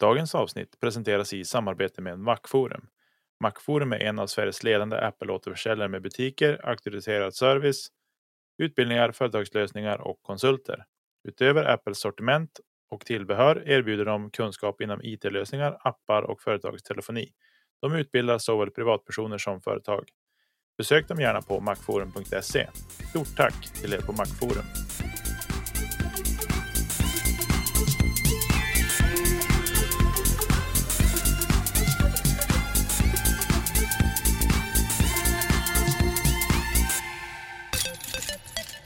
Dagens avsnitt presenteras i samarbete med Macforum. Macforum är en av Sveriges ledande Apple-återförsäljare med butiker, auktoriserad service, utbildningar, företagslösningar och konsulter. Utöver Apples sortiment och tillbehör erbjuder de kunskap inom IT-lösningar, appar och företagstelefoni. De utbildar såväl privatpersoner som företag. Besök dem gärna på macforum.se. Stort tack till er på Macforum.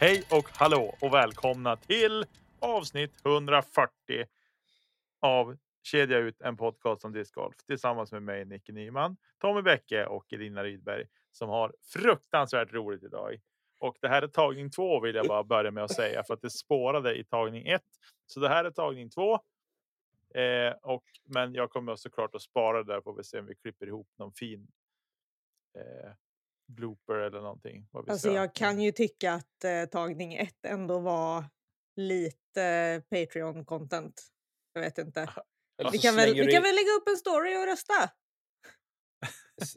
Hej och hallå och välkomna till avsnitt 140 av Kedja ut en podcast om discgolf tillsammans med mig Nicke Nyman, Tommy Bäcke och Elina Rydberg som har fruktansvärt roligt idag. Och det här är tagning två vill jag bara börja med att säga för att det spårade i tagning ett. Så det här är tagning två. Eh, och, men jag kommer såklart att spara det där får vi se om vi klipper ihop någon fin eh, blooper eller någonting. Vad vi Alltså ska- jag kan ju tycka att eh, tagning ett ändå var lite Patreon-content. Jag vet inte. Eller Vi kan, väl, vi kan väl lägga upp en story och rösta.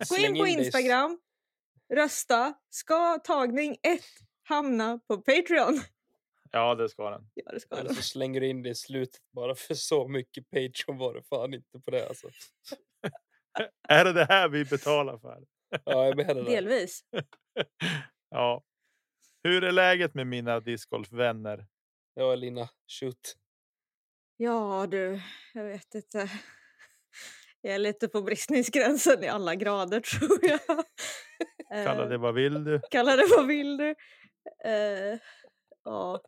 Gå in på Instagram, rösta. Ska tagning ett hamna på Patreon? Ja, det ska den. Ja, det ska Eller så slänger du in det i slutet bara för så mycket Patreon var det fan inte på det alltså. Är det det här vi betalar för? Ja, jag menar det. Delvis. Ja. Hur är läget med mina discgolfvänner? Ja, Lina, shoot. Ja du, jag vet inte. Jag är lite på bristningsgränsen i alla grader tror jag. Kalla Eh, det vad vill du? Kalla det vad vill du. Eh, ja.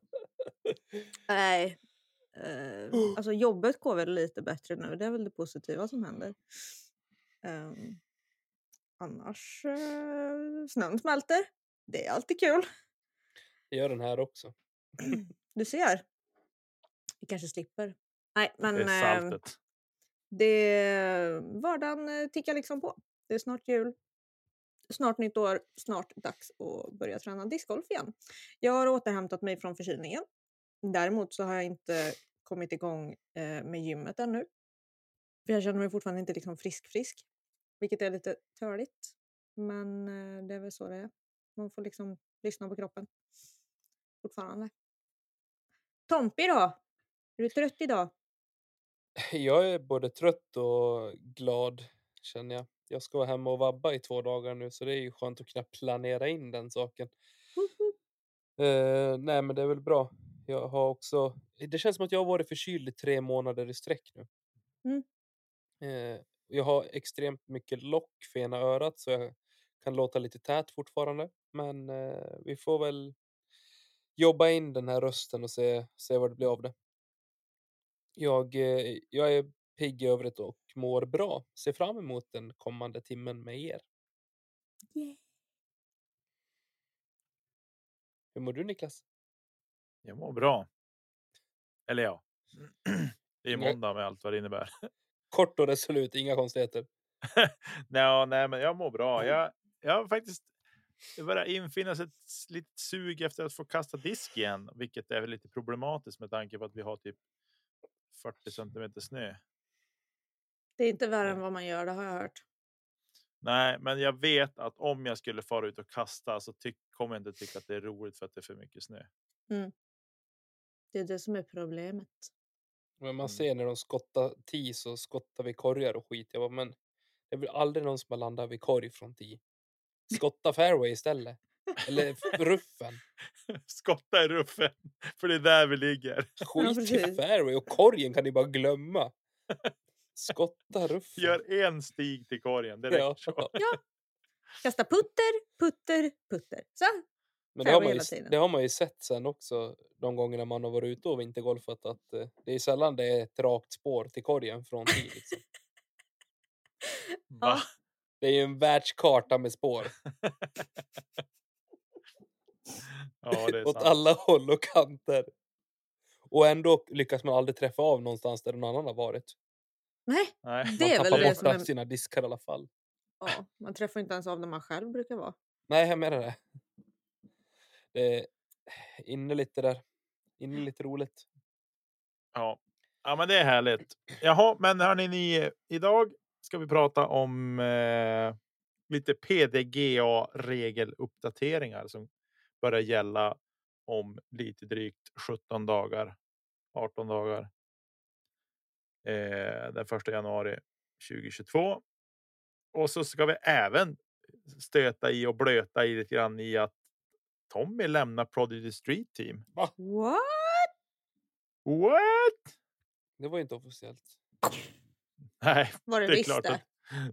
Nej. Eh, alltså jobbet går väl lite bättre nu. Det är väl det positiva som händer. Ehm, annars, uh, snön smälter. Det är alltid kul. Det gör den här också. Du ser. Vi kanske slipper. Nej, men Det är ehm, saltet. det, vardagen eh, tickar liksom på. Det är snart jul. Snart nytt år. Snart dags att börja träna discgolf igen. Jag har återhämtat mig från förkylningen. Däremot så har jag inte kommit igång eh, med gymmet ännu. För jag känner mig fortfarande inte liksom frisk-frisk. Vilket är lite törligt. Men eh, det är väl så det är. Man får liksom lyssna på kroppen. Fortfarande. Tompi då? Är du trött idag? Jag är både trött och glad känner jag. Jag ska vara hemma och vabba i två dagar nu så det är ju skönt att kunna planera in den saken. Eh, nej men det är väl bra. Jag har också, det känns som att jag har varit förkyld i tre månader i sträck nu. Mm. Eh, jag har extremt mycket lock för ena örat så jag kan låta lite tät fortfarande. Men eh, vi får väl jobba in den här rösten och se, se vad det blir av det. Jag, eh, jag är pigg i övrigt och mår bra. Ser fram emot den kommande timmen med er. Yeah. Hur mår du Niklas? Jag mår bra. Eller ja. Det är måndag med allt vad det innebär. Kort och resolut, inga konstigheter. nej, nej, men jag mår bra. Jag, jag har faktiskt det börjar infinna sig ett litet sug efter att få kasta disk igen, vilket är lite problematiskt med tanke på att vi har typ 40 centimeter snö. Det är inte värre än vad man gör, det har jag hört. Nej, men jag vet att om jag skulle fara ut och kasta så kommer jag inte tycka att det är roligt för att det är för mycket snö. Det är det som är problemet. Men man Mm. ser när de skottar tee så skottar vi korgar och skit. Jag bara, men det är väl aldrig någon som har landat vid korg från tee. Skotta fairway istället. Eller ruffen. Skotta i ruffen, för det är där vi ligger. Skit i fairway och korgen kan ni bara glömma. Skotta ruffen. Gör en stig till korgen. Det räcker Ja. så. Kasta putter, putter, putter. Så. Men det har, man ju, det har man ju sett sen också de gångerna man har varit ute och vintergolfat att eh, det är sällan det är ett rakt spår till korgen från tee. Liksom. Va? Det är ju en världskarta med spår Ja, det är åt sant. alla håll och kanter. Och ändå lyckas man aldrig träffa av någonstans där någon annan har varit. Nej, Nej. det Man är väl det som är... sina diskar i alla fall. Ja, man träffar inte ens av där man själv brukar vara. Nej, jag menar det. Det är inne lite där. Inne lite roligt. Ja. Ja, men det är härligt. Jaha, men hörni, ni, idag ska vi prata om eh, lite PDGA regeluppdateringar som börjar gälla om lite drygt 17 dagar, 18 dagar. Eh, den 1 januari 2022. Och så ska vi även stöta i och blöta i lite grann i att Tommy lämnar Prodigy Street Team. What? What? Det var inte officiellt. Nej, Var det, det är klart det? att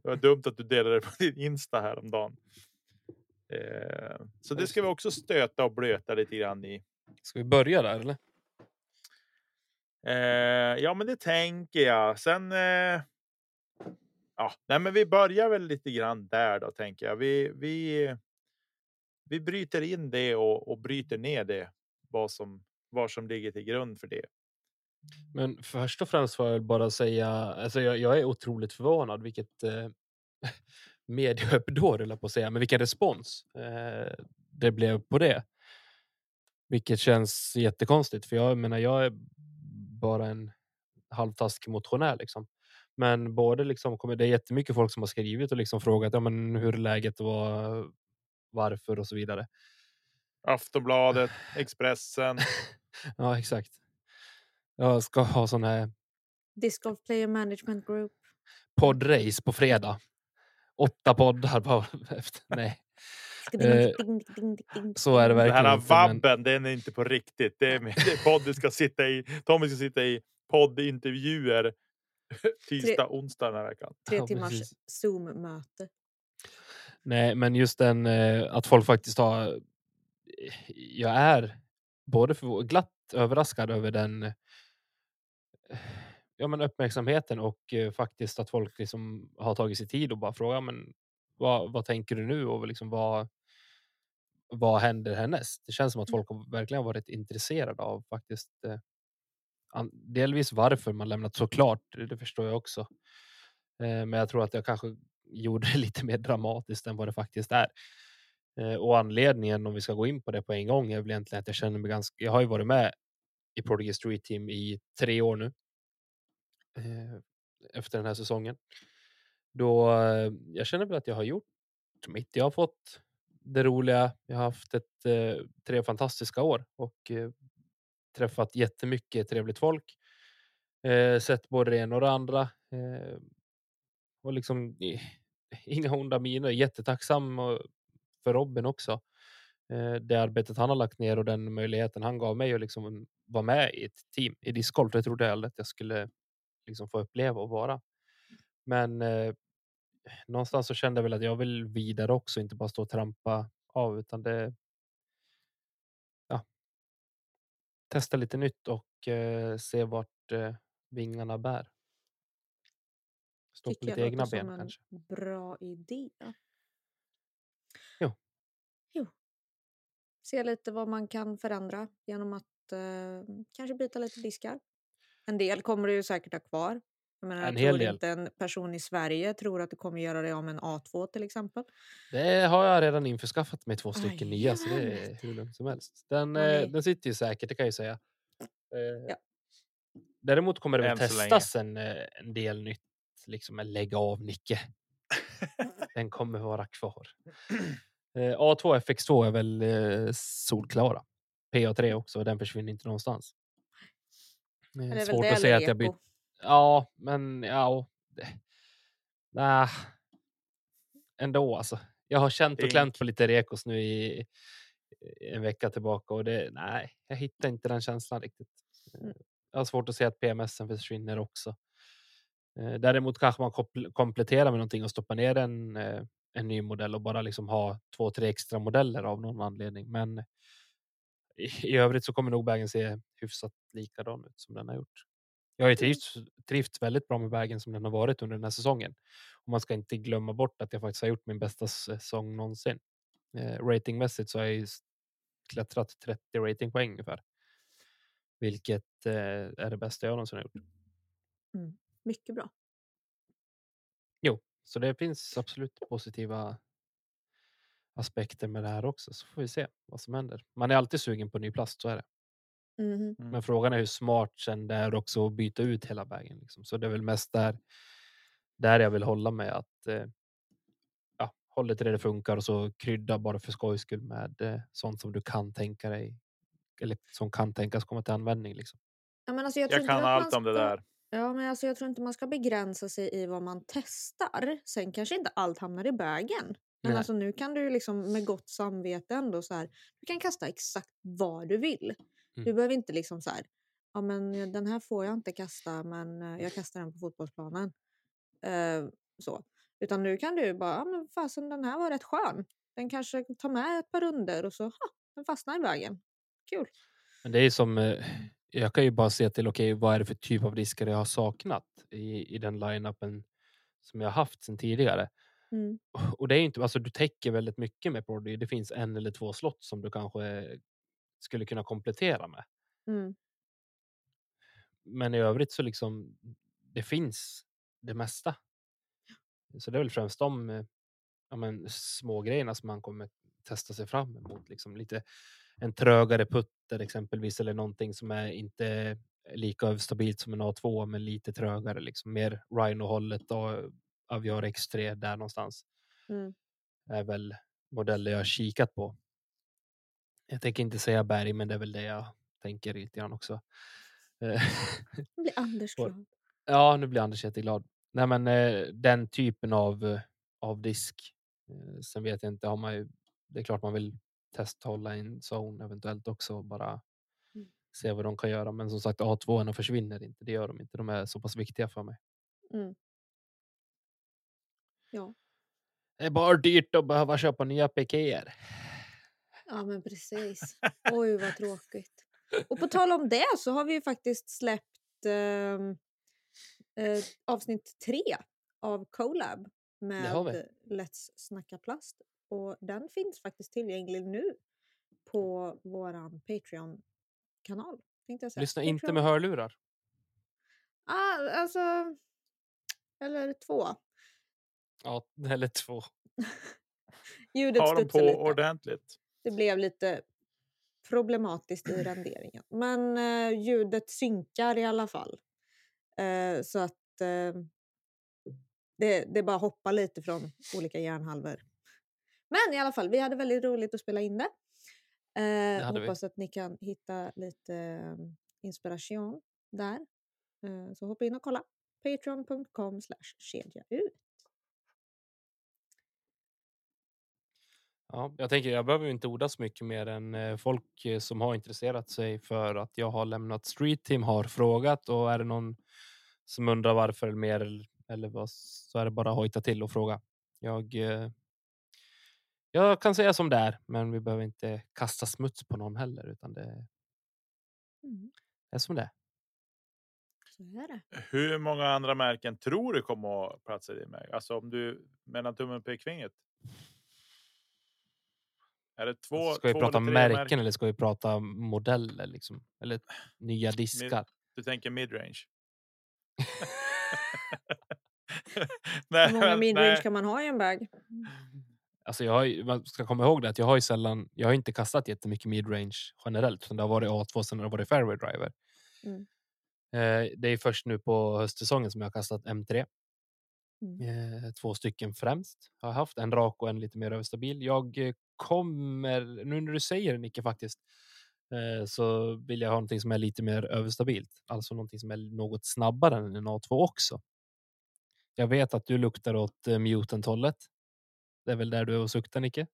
det var dumt att du delade det på din Insta häromdagen. Eh, så det ska vi också stöta och blöta lite grann i. Ska vi börja där eller? Eh, ja, men det tänker jag. Sen. Eh, ja, nej, men vi börjar väl lite grann där då tänker jag. Vi vi. Vi bryter in det och, och bryter ner det. Vad som vad som ligger till grund för det. Men först och främst får jag bara säga, alltså jag, jag är otroligt förvånad vilket eh, medieuppdåd höll på att säga, men vilken respons eh, det blev på det. Vilket känns jättekonstigt, för jag menar, jag är bara en halvtaskig motionär liksom. Men både liksom det är jättemycket folk som har skrivit och liksom frågat ja, men hur läget var varför och så vidare. Aftonbladet, Expressen. Ja, exakt. Jag ska ha sån här Disc Golf Player Management Group. poddrace på fredag. Åtta poddar bara efter. Nej, Eh, så är det Den verkligen här inte. Men, vabben, den är inte på riktigt. Det är, med, det är podden ska sitta i. Tommy ska sitta i poddintervjuer tisdag, onsdag den här veckan. Tre Ja, timmars precis. Zoom-möte. Nej, men just den eh, att folk faktiskt har. Jag är både för, glatt överraskad över den. Ja, men uppmärksamheten och eh, faktiskt att folk liksom har tagit sig tid och bara frågar men vad, vad tänker du nu och liksom vad. Vad händer härnäst? Det känns som att Mm. folk har verkligen varit intresserade av faktiskt. Eh, delvis varför man lämnat såklart. Det, förstår jag också. Men jag tror att jag kanske gjorde det lite mer dramatiskt än vad det faktiskt är. Eh, och anledningen om vi ska gå in på det på en gång är väl egentligen att jag känner mig ganska. Jag har ju varit med i Prodigy Street Team i tre år nu. Eh, efter den här säsongen. Då eh, jag känner väl att jag har gjort mitt. Jag har fått det roliga. Jag har haft ett tre fantastiska år och träffat jättemycket trevligt folk. Sett både det ena och det andra. Och liksom inga onda miner. Jättetacksam eh, för Robin också. Eh, det arbetet han har lagt ner och den möjligheten han gav mig att liksom vara med i ett team i discgolf. Det trodde jag aldrig att jag skulle liksom få uppleva och vara. Men eh, någonstans så kände jag väl att jag vill vidare också, inte bara stå och trampa av utan det. Ja. Testa lite nytt och eh, se vart eh, vingarna bär. Stå på Tycker lite jag egna låter som ben en kanske. bra idé. Jo. Jo. Se lite vad man kan förändra genom att eh, kanske byta lite diskar. En del kommer du ju säkert ha kvar. Jag, menar, En jag hel tror del. inte en person i Sverige tror att du kommer göra det om en A2 till exempel. Det har jag redan införskaffat mig två stycken Aj, nya så det är hur lugnt som helst. Den, eh, den sitter ju säkert, det kan jag ju säga. Eh, Ja. Däremot kommer det väl testas en, eh, en del nytt, liksom en lägg av Nicke. Den kommer vara kvar. Eh, A2 FX2 är väl eh, solklara. PA3 också, den försvinner inte någonstans. Eh, Det är svårt det att säga att jag bytt. Ja, men ja. Nah. Ändå alltså. Jag har känt och klämt på lite rekos nu i, en vecka tillbaka och det, nej, jag hittar inte den känslan riktigt. Mm. Jag har svårt att se att PMSen försvinner också. Eh, Däremot kanske man kompl- kompletterar med någonting och stoppar ner en, eh, en ny modell och bara liksom ha två, tre extra modeller av någon anledning. Men i, övrigt så kommer nog bagen se hyfsat likadan ut som den har gjort. Jag har ju trivts, trivts väldigt bra med bagen som den har varit under den här säsongen. Och man ska inte glömma bort att jag faktiskt har gjort min bästa säsong någonsin. Eh, ratingmässigt så har jag klättrat 30 ratingpoäng ungefär. Vilket eh, är det bästa jag någonsin har gjort. Mycket bra. Jo, så det finns absolut positiva aspekter med det här också. Så får vi se vad som händer. Man är alltid sugen på ny plast, så är det. Mhm. Mm. Men frågan är hur smart sen det är också att byta ut hela vägen. Liksom. Så det är väl mest där, där jag vill hålla med att eh, ja, håll det till det det funkar och så krydda bara för skojs skull med eh, sånt som du kan tänka dig eller som kan tänkas komma till användning. Liksom. Ja, men alltså, jag Jag kan allt om det ska- där. Ja, men alltså, jag tror inte man ska begränsa sig i vad man testar. Sen kanske inte allt hamnar i bagen. Men Nej. alltså, nu kan du liksom med gott samvete ändå så här. Du kan kasta exakt vad du vill. Du Mm. behöver inte liksom så här. Ja, men den här får jag inte kasta, men eh, jag kastar den på fotbollsplanen. Eh, så. Utan nu kan du bara, ja men fasen den här var rätt skön. Den kanske tar med ett par runder och så, ha, den fastnar i vägen. Kul. Men det är som, eh, jag kan ju bara se till, okej, vad är det för typ av diskar jag har saknat i, i den line-upen som jag haft sedan tidigare. Mm. Och det är ju inte, alltså du täcker väldigt mycket med Prodigy. Det finns en eller två slott som du kanske skulle kunna komplettera med. Mm. Men i övrigt så liksom, det finns det mesta. Så det är väl främst de ja, men, små grejerna som man kommer testa sig fram emot. Liksom lite en trögare putter exempelvis eller någonting som är inte lika stabilt som en A2 men lite trögare. Liksom. Mer Rhino-hållet och Aviar X3 där någonstans. Mm. är väl modeller jag kikat på. Jag tänker inte säga berg men det är väl det jag tänker lite grann också. Nu blir Anders glad. Ja, nu blir Anders jätteglad. Nej, men eh, den typen av, eh, av disk. Eh, sen vet jag inte, har man ju, det är klart man vill testa hålla en zone eventuellt också och bara Mm. se vad de kan göra. Men som sagt, A2 försvinner inte. Det gör de inte. De är så pass viktiga för mig. Mm. Ja. Det är bara dyrt att behöva köpa nya pikéer. ja, men precis. Oj, vad tråkigt. Och på tal om det så har vi ju faktiskt släppt ehm, eh, avsnitt tre av Colab med. Let's snacka plast. Och den finns faktiskt tillgänglig nu på Patreon-kanal. tänkte jag säga. Lyssna inte Patreon- med hörlurar. Ah, alltså... Eller två. Ja, eller två. Ljudet Har de på lite. ordentligt. Det blev lite problematiskt i renderingen. Men eh, ljudet synkar i alla fall. Eh, så att eh, det, det bara hoppar lite från olika hjärnhalvor. Men i alla fall, vi hade väldigt roligt att spela in det. Eh, vi. hoppas att ni kan hitta lite eh, inspiration där. Eh, så hoppa in och kolla. Patreon.com slash kedja ut. Ja, jag tänker jag behöver inte orda så mycket mer än eh, folk eh, som har intresserat sig för att jag har lämnat Street Team har frågat och är det någon som undrar varför mer eller- vad så är det bara hojta till och fråga. Jag. Jag kan säga som det är, men vi behöver inte kasta smuts på någon heller, utan det Mm, är som det är. Hur många andra märken tror du kommer att platsa i din väg? Alltså om du mellan tummen och pekfingret. Är det två? ska vi två prata eller tre märken eller ska vi prata modeller liksom? Eller nya diskar? Du tänker midrange? Hur många midrange nej. kan man ha i en bag? Alltså jag har, man ska komma ihåg det att jag har ju sällan, jag har inte kastat jättemycket midrange generellt, utan det har varit A2 sen har det varit fairway driver. Mm. Eh, det är först nu på höstsäsongen som jag har kastat M3. Mm. Eh, två stycken främst har jag haft, en rak och en lite mer överstabil. Jag kommer, nu när du säger det Nicke faktiskt, eh, så vill jag ha någonting som är lite mer överstabilt, alltså någonting som är något snabbare än en A2 också. Jag vet att du luktar åt eh, mutant-hållet. Det är väl där du är och suktar Nicke?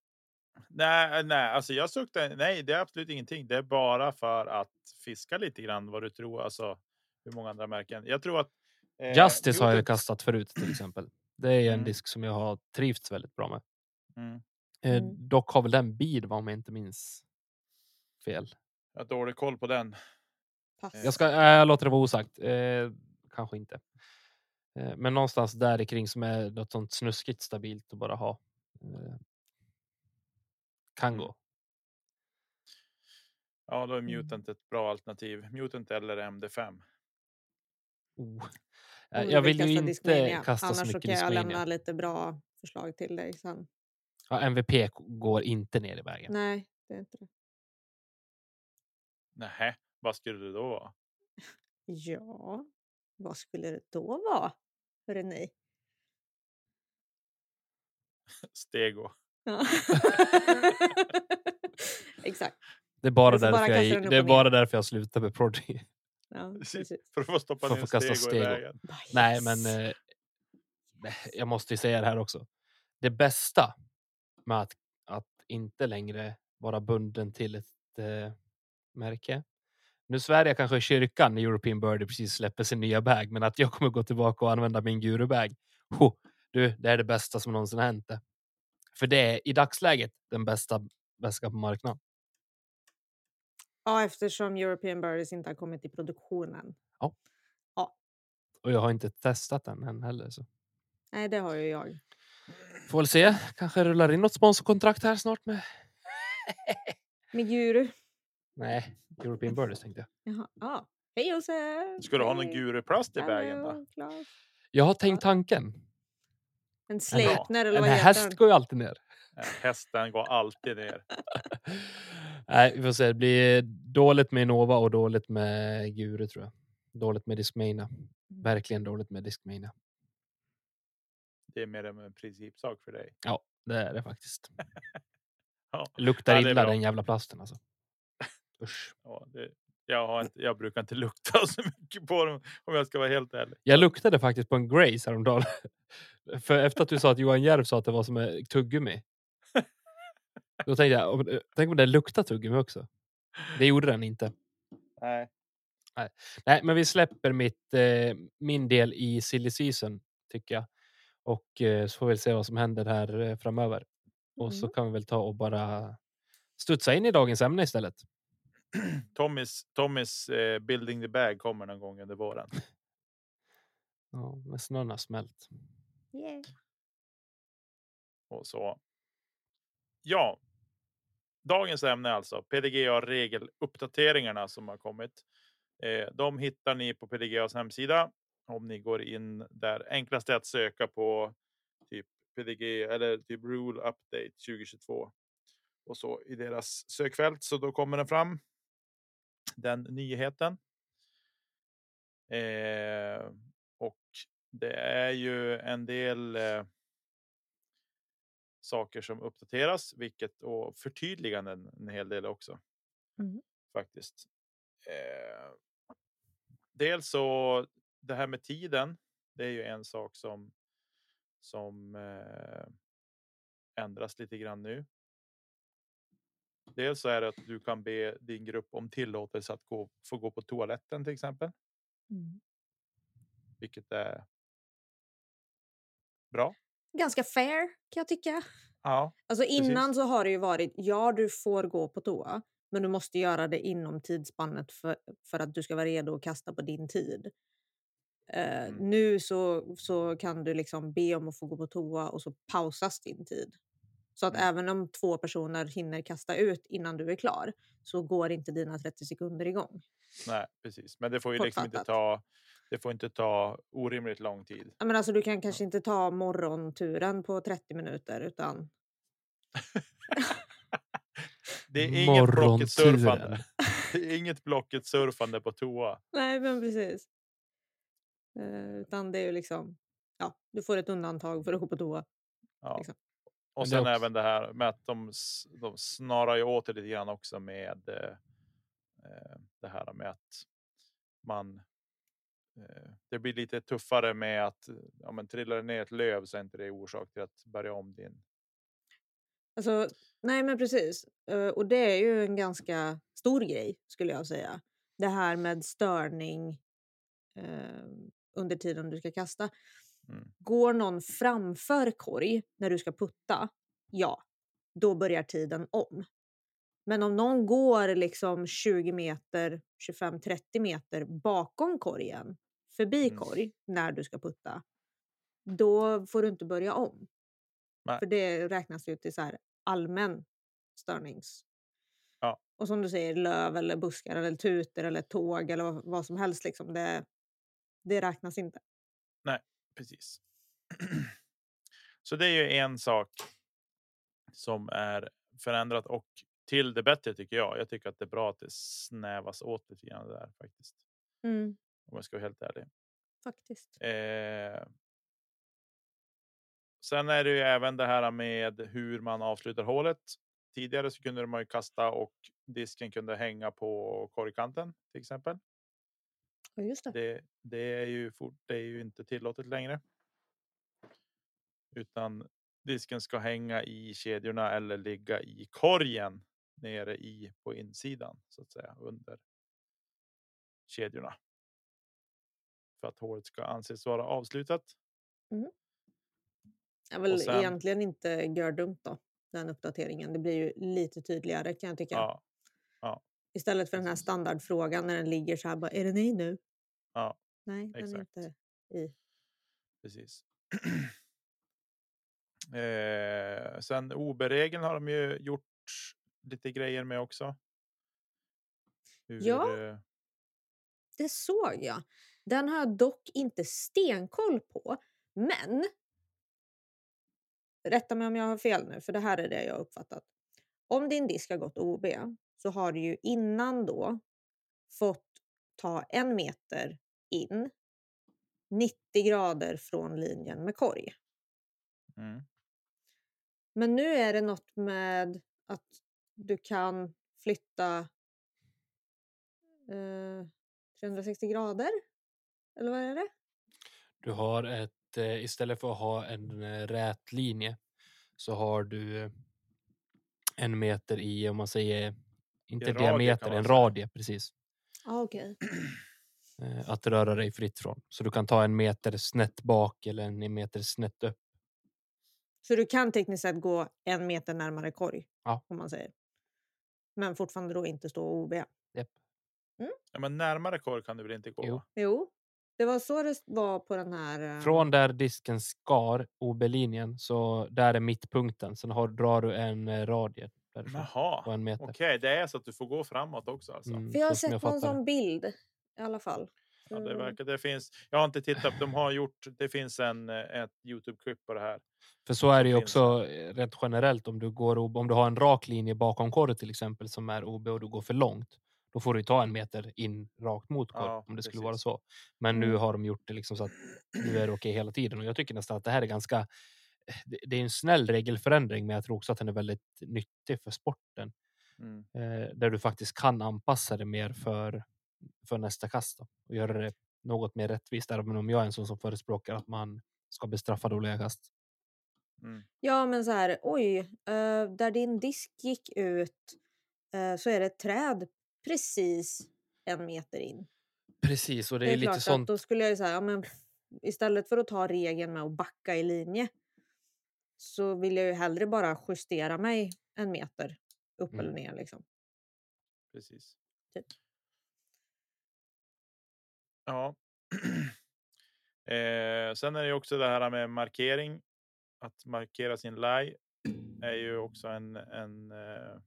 Nej, nej, alltså jag suktar. Nej, det är absolut ingenting. Det är bara för att fiska lite grann vad du tror. Alltså hur många andra märken. Jag tror att. eh, Justice har jag Mutant- kastat förut till exempel. Det är en Mm. disk som jag har trivts väldigt bra med. Mm. Eh, Mm. Dock har väl den bid om jag inte minns fel. Jag har dålig koll på den. Pass. Jag, ska, äh, jag låter det vara osagt. Eh, kanske inte. Eh, men någonstans där kring som är något sånt snuskigt stabilt att bara ha. Eh, kan gå. Ja, då är Mm. Mutant ett bra alternativ. Mutant eller MD5. Oh. Eh, jag vill ju kasta inte kasta Annars så mycket kan jag lämna lite bra förslag till dig sen. Ja, MVP går inte ner i vägen. Nej, det är inte det. Nej, Vad skulle det då vara? Ja, vad skulle det då vara? Hörrni ni? Stego. Ja. Exakt. Det är bara, bara därför, kasta jag, upp det är bara därför jag slutar med Prodigy. Ja. För att få stoppa För ner kasta stego i stego. vägen. Bara, Nej, men eh, jag måste ju säga det här också. Det bästa med att, att inte längre vara bunden till ett eh, märke. Nu jag kanske i kyrkan när European Birdie precis släpper sin nya bag, men att jag kommer gå tillbaka och använda min gurubag. Ho, du, det är det bästa som någonsin har hänt. det. För det är i dagsläget den bästa väskan på marknaden. Ja, eftersom European Birdies inte har kommit i produktionen. Och jag har inte testat den än heller. Så. Nej, det har ju jag. Får väl se. Kanske rullar in något sponsorkontrakt här snart med. Med guru. Nej, European Birdies tänkte jag. Jaha. Ja. Hej Josef! Ska du ha någon guruplast i vägen då? Jag har tänkt tanken. En Sleipner eller En vad heter häst den? går ju alltid ner. Hästen går alltid ner. Nej, vi får se. Det blir dåligt med Nova och dåligt med Guru tror jag. Dåligt med Discmania. Mm. Verkligen dåligt med Discmania. Det är mer en principsak för dig. Ja, det är det faktiskt. Ja. Luktar Ja, det illa bra. den jävla plasten alltså. Usch. Ja, det, jag, har inte, jag brukar inte lukta så mycket på dem om jag ska vara helt ärlig. Jag luktade faktiskt på en Grace häromdagen. För efter att du sa att Johan Järv sa att det var som ett tuggummi. Då tänkte jag, om- tänk om det luktar tuggummi också. Det gjorde den inte. Nej. Nej, men vi släpper mitt, eh, min del i silly season tycker jag. Och eh, så får vi se vad som händer här eh, framöver. Och så Mm. kan vi väl ta och bara studsa in i dagens ämne istället. Tommys, Tommys eh, Building the Bag kommer någon gång under våren. Ja, men snön har smält. Yeah. Och så. Ja. Dagens ämne alltså PDGA regeluppdateringarna som har kommit. Eh, de hittar ni på PDGAs hemsida. Om ni går in där. Enklast är att söka på typ PDG eller typ Rule Update 2022 och så i deras sökfält. Så då kommer den fram. Den nyheten. Eh, och det är ju en del eh, saker som uppdateras, vilket och förtydliganden en hel del också. Mm. Faktiskt. Eh, dels så det här med tiden. Det är ju en sak som som eh, ändras lite grann nu. Dels så är det att du kan be din grupp om tillåtelse att gå, få gå på toaletten till exempel, Mm. vilket är bra. Ganska fair kan jag tycka. Ja, Alltså Precis. innan så har det ju varit, ja du får gå på toa, men du måste göra det inom tidsspannet för, för att du ska vara redo att kasta på din tid. Eh, Mm. Nu så, så kan du liksom be om att få gå på toa och så pausas din tid. Så att Mm. även om två personer hinner kasta ut innan du är klar så går inte dina 30 sekunder igång. nej, precis. Men det får ju liksom inte ta. Det får inte ta orimligt lång tid. Ja, Men alltså, du kan kanske inte ta morgonturen på 30 minuter utan Det är inget blocket-surfande. Morgonturen. Det är inget blocket-surfande på toa. Nej, men precis. Eh, utan det är ju liksom, ja, du får ett undantag för att gå på toa. Ja. Liksom. Och sen också- även det här med att de, de snarar ju åt det lite grann också med eh, eh, det här med att man. Eh, det blir lite tuffare med att ja, men trillar det ner ett löv så är inte det orsak till att börja om din. Alltså, nej men precis. Eh, och det är ju en ganska stor grej skulle jag säga. Det här med störning eh, under tiden du ska kasta. Mm. Går någon framför korg när du ska putta, ja, då börjar tiden om. Men om någon går liksom 20 meter, 25-30 meter bakom korgen, förbi Mm. korg, när du ska putta, då får du inte börja om. Nej. För det räknas ju till så allmän störnings... Ja. Och som du säger, löv eller buskar eller tutor eller tåg eller vad, som helst. Liksom, det, det räknas inte. Precis. Så det är ju en sak. Som är förändrat och till det bättre tycker jag. Jag tycker att det är bra att det snävas åt lite grann där faktiskt. Mm, Om jag ska vara helt ärlig. faktiskt. Eh, sen är det ju även det här med hur man avslutar hålet. Tidigare så kunde man ju kasta och disken kunde hänga på korgkanten till exempel. Ja, det. Det, det är ju fort, det är ju inte tillåtet längre. Utan disken ska hänga i kedjorna eller ligga i korgen nere i på insidan så att säga under. Kedjorna. För att hålet ska anses vara avslutat. är väl sen- egentligen inte gördumt då, den uppdateringen. Det blir ju lite tydligare kan jag tycka. Ja, Istället för den här standardfrågan när den ligger så här bara, är den i nu? Ja, Nej, den exakt. är inte i. precis. eh, sen OB-regeln har de ju gjort lite grejer med också. Hur, Ja. eh, Det såg jag. Den har jag dock inte stenkoll på. Men rätta mig om jag har fel nu, för det här är det jag uppfattat. Om din disk har gått OB så har du ju innan då fått ta en meter in 90 grader från linjen med korg. Mm. Men nu är det något med att du kan flytta eh, 360 grader? Eller vad är det? Du har ett, eh, istället för att ha en eh, rät linje så har du en meter i, om man säger, inte kan diameter, en radie precis. Ah, okej. eh, Att röra dig fritt från. Så du kan ta en meter snett bak eller en meter snett upp. Så du kan tekniskt sett gå en meter närmare korg? Ja. Om man säger. Men fortfarande då inte stå OB? Japp. Ja, men närmare korg kan du väl inte gå? Jo. Jo, det var så det var på den här... eh, Från där disken skar OB-linjen så där är mittpunkten. Sen har, drar du en eh, radie därifrån Jaha, okej, det är så att du får gå framåt också alltså. Mm, För jag har sett jag någon sån bild i alla fall. Ja, det verkar det finns. Jag har inte tittat. De har gjort. Det finns en eh, ett Youtube-klipp på det här. För så är det ju också eh, rätt generellt om du går OB, om du har en rak linje bakom korg till exempel som är OB och du går för långt. Då får du ju ta en meter in rakt mot korg Ja, om det skulle precis. vara så. Men nu Mm. har de gjort det liksom så att nu är det okej hela tiden och jag tycker nästan att det här är ganska. Det, det är en snäll regelförändring, men jag tror också att den är väldigt nyttig för sporten Mm. eh, där du faktiskt kan anpassa det mer för för nästa kast då, och göra det något mer rättvist. Även om jag är en sån som förespråkar att man ska bestraffa dåliga kast. Mm. Ja, men så här, oj, eh, där din disk gick ut eh, så är det ett träd precis en meter in. Precis, och det, Det är, är, lite sånt. då skulle jag ju säga, ja, men istället för att ta regeln med att backa i linje så vill jag ju hellre bara justera mig en meter upp Mm. eller ner. Liksom. Precis. Typ. Ja. eh, sen är det ju också det här med markering. Att markera sin lie är ju också en. en eh,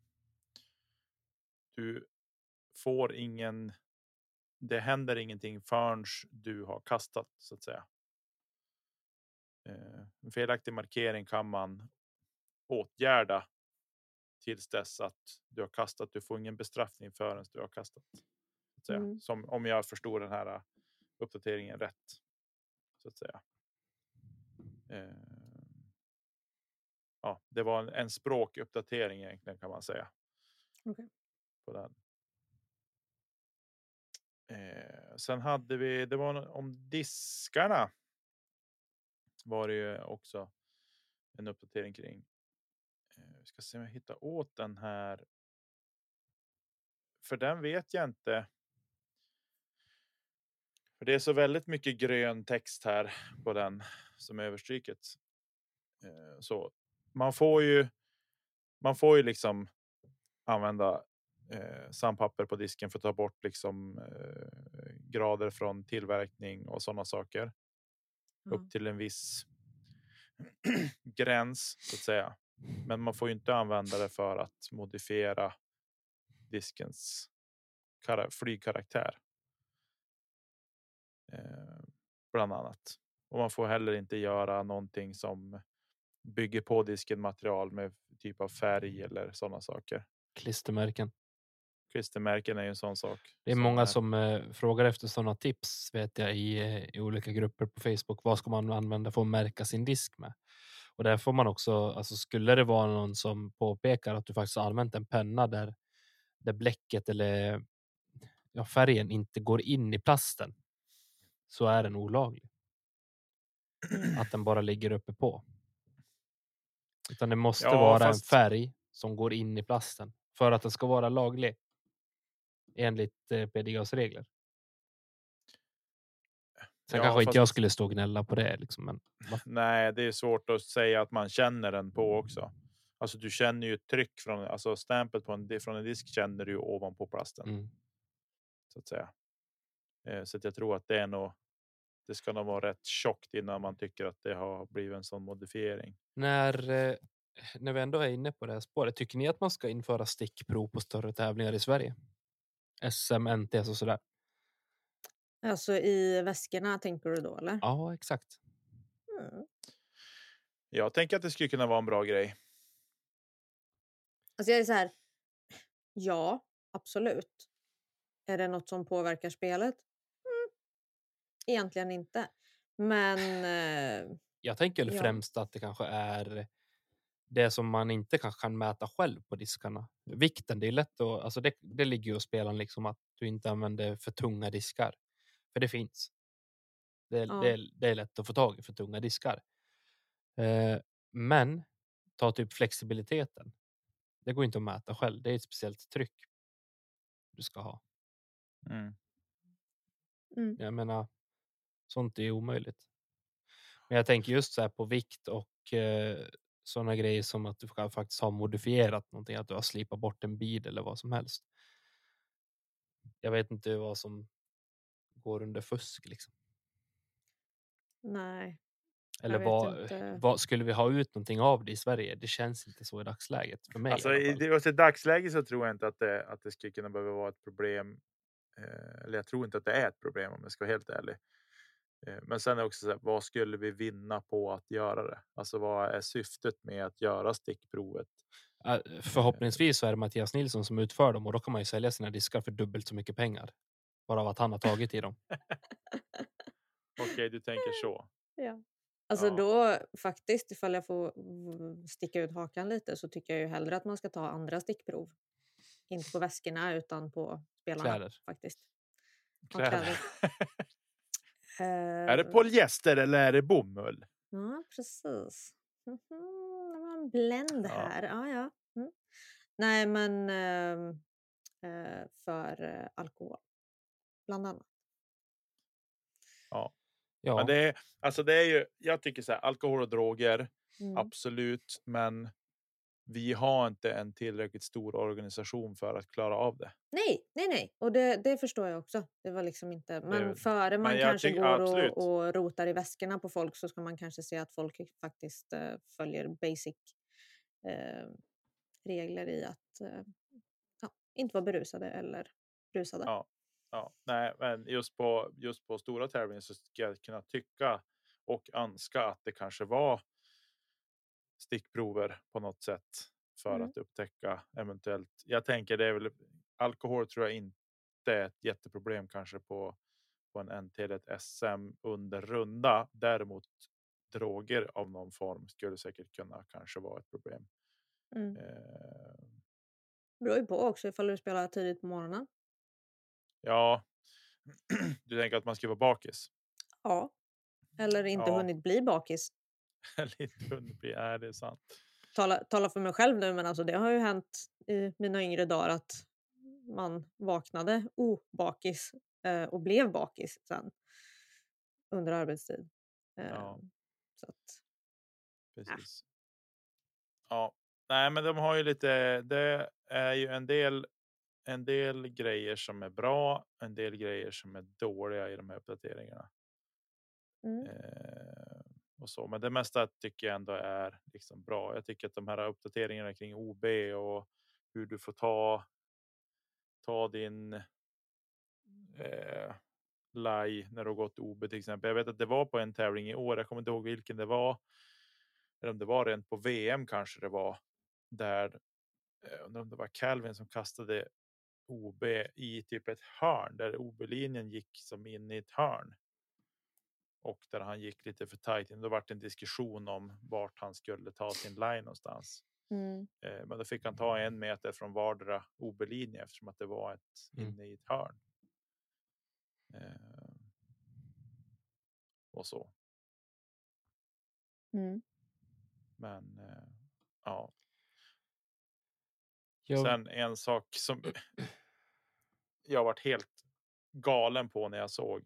du får ingen. Det händer ingenting förrän du har kastat så att säga. Eh, en felaktig markering kan man åtgärda tills dess att du har kastat. Du får ingen bestraffning förrän du har kastat. Så. Mm. Som om jag förstår den här uh, uppdateringen rätt. Så att säga. Eh, ja, det var en, en språkuppdatering egentligen kan man säga. Okej. På den. Eh, sen hade vi, det var om diskarna. Var det ju också en uppdatering kring. Vi ska se om jag hittar åt den här. För den vet jag inte. För det är så väldigt mycket grön text här på den som är överstryket. Eh, så man får ju. Man får ju liksom använda eh, sandpapper på disken för att ta bort liksom eh, grader från tillverkning och sådana saker Ja. upp till en viss gräns så att säga. Men man får ju inte använda det för att modifiera diskens kara- flygkaraktär. Eh, bland annat. Och man får heller inte göra någonting som bygger på disken material med typ av färg eller sådana saker. klistermärken. Klistermärken är ju en sån sak. Det är som många som eh, frågar efter sådana tips vet jag i, eh, i olika grupper på Facebook. Vad ska man använda för att märka sin disk med? Och där får man också, alltså skulle det vara någon som påpekar att du faktiskt har använt en penna där, där bläcket eller ja, färgen inte går in i plasten så är den olaglig. Att den bara ligger uppe på. Utan det måste Ja, vara fast- en färg som går in i plasten för att den ska vara laglig. Enligt eh, PDGAs regler. Sen Ja, kanske inte jag skulle stå och gnälla på det liksom, men Nej, det är svårt att säga att man känner den på också. Alltså du känner ju ett tryck från, alltså stämpet på en, från en disk känner du ju ovanpå plasten mm. så att säga. Eh, så att jag tror att det är nog. Det ska nog vara rätt tjockt innan man tycker att det har blivit en sån modifiering. när, eh, när vi ändå är inne på det här spåret, tycker ni att man ska införa stickprov på större tävlingar i Sverige? SM, NTS och sådär. Alltså i väskorna tänker du då eller? Ja, exakt. Mm. Jag tänker att det skulle kunna vara en bra grej. Alltså jag är så här. Ja, absolut. Är det något som påverkar spelet? Mm. Egentligen inte. Men eh, Jag tänker Ja. främst att det kanske är det som man inte kanske kan mäta själv på diskarna. Vikten, det är lätt att, alltså det, det ligger ju hos spelaren liksom att du inte använder för tunga diskar. För det finns. Det, är- Ja. det, är, det är lätt att få tag i för tunga diskar. Eh, men ta typ flexibiliteten. Det går inte att mäta själv. Det är ett speciellt tryck du ska ha. Mm. mm. Jag menar, sånt är omöjligt. Men jag tänker just så här på vikt och eh, sådana grejer som att du faktiskt ha modifierat någonting, att du har slipat bort en bil eller vad som helst. Jag vet inte vad som går under fusk liksom. Nej. Eller vad, vad skulle vi ha ut någonting av det i Sverige? Det känns inte så i dagsläget för mig. Alltså, i alltså, i dagsläget så tror jag inte att det, att det skulle kunna behöva vara ett problem. Eh, eller jag tror inte att det är ett problem om jag ska vara helt ärlig. Eh, men sen är det också så här, vad skulle vi vinna på att göra det? Alltså vad är syftet med att göra stickprovet? Äh, Förhoppningsvis så är det Mattias Nilsson som utför dem och då kan man ju sälja sina diskar för dubbelt så mycket pengar. Bara av att han har tagit i dem. Okej, du tänker så. Ja. Alltså Ja. då faktiskt, ifall jag får sticka ut hakan lite så tycker jag ju hellre att man ska ta andra stickprov. Inte på väskorna utan på spelarna Kläder. faktiskt. Kläder. kläder. är det Eh, polyester eller är det bomull? Ja, precis. Mhm, Det var en blend Ja. här. Ja, ja. Mm. Nej, men eh, för eh, alkohol, bland annat. Ja, Men det är, alltså det är ju, jag tycker så här, alkohol och droger, Mm. absolut, men vi har inte en tillräckligt stor organisation för att klara av det. Nej, nej, nej. Och det, det förstår jag också. Det var liksom inte... Men Det- före man kanske tycker- går och, och rotar i väskorna på folk så ska man kanske se att folk faktiskt eh, följer basic eh, regler i att eh, ja, inte vara berusade eller rusade. Ja. Ja, nej, men just på just på stora tävlingar så ska jag kunna tycka och önska att det kanske var stickprover på något sätt för Mm. att upptäcka eventuellt. Jag tänker det är väl alkohol tror jag inte är ett jätteproblem kanske på på en NT eller ett SM under runda. Däremot droger av någon form skulle säkert kunna kanske vara ett problem. Mm. Eh, beror ju på också ifall du spelar tidigt på morgonen. ja, du tänker att man ska vara bakis? Ja. Eller inte Ja. hunnit bli bakis. Hunnit bli, är det sant. Tala, tala för mig själv nu men alltså det har ju hänt i mina yngre dagar att man vaknade obakis eh, och blev bakis sen under arbetstid. Eh, Ja. Så att, Precis. Ja, nej, men de har ju lite. Det är ju en del. En del grejer som är bra, en del grejer som är dåliga i de här uppdateringarna. mm. Eh, och så, men det mesta tycker jag ändå är liksom bra. Jag tycker att de här uppdateringarna kring OB och hur du får ta. Ta din. Eh, laj när du har gått OB till exempel. Jag vet att det var på en tävling i år. Jag kommer inte ihåg vilken det var. Eller om det var rent på VM kanske det var. Där jag undrar om det var Calvin som kastade OB i typ ett hörn där OB-linjen gick som in i ett hörn. Och där han gick lite för tajt. Då var det en diskussion om vart han skulle ta sin line någonstans. Mm. Eh, men då fick han ta en meter från vardera OB-linje eftersom att det var ett Mm. inne i ett hörn. Eh, och så. Mm. Men eh, ja, Jag, sen en sak som jag varit helt galen på när jag såg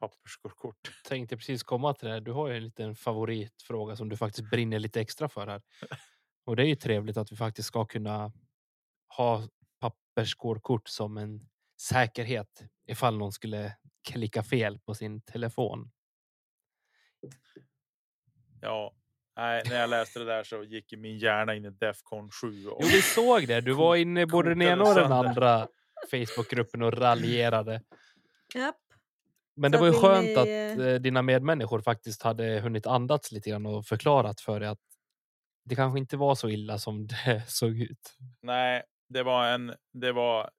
papperskort. tänkte precis komma till det. här. Du har ju en liten favoritfråga som du faktiskt brinner lite extra för här. Och det är ju trevligt att vi faktiskt ska kunna ha pappersskårkort som en säkerhet ifall någon skulle klicka fel på sin telefon. Ja, nej, när jag läste det där så gick min hjärna in i Defcon 7. Och, Jo, vi såg det. Du var inne i både den ena och den andra Facebookgruppen och raljerade. Japp. Men det var ju skönt ni, att eh, dina medmänniskor faktiskt hade hunnit andats lite grann och förklarat för dig att det kanske inte var så illa som det såg ut. nej, det var en, det var,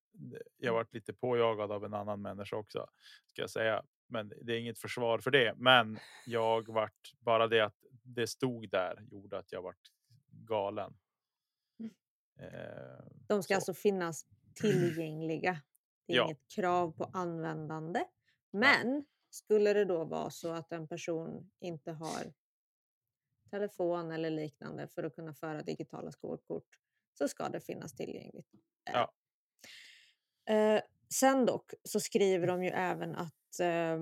jag varit lite påjagad av en annan människa också, ska jag säga. Men det är inget försvar för det. Men jag vart, bara det att det stod där gjorde att jag vart galen. Eh, De ska Så. alltså finnas tillgängliga. Det är Ja. inget krav på användande. Men skulle det då vara så att en person inte har telefon eller liknande för att kunna föra digitala skolkort så ska det finnas tillgängligt. Ja. Eh, sen dock så skriver de ju även att eh,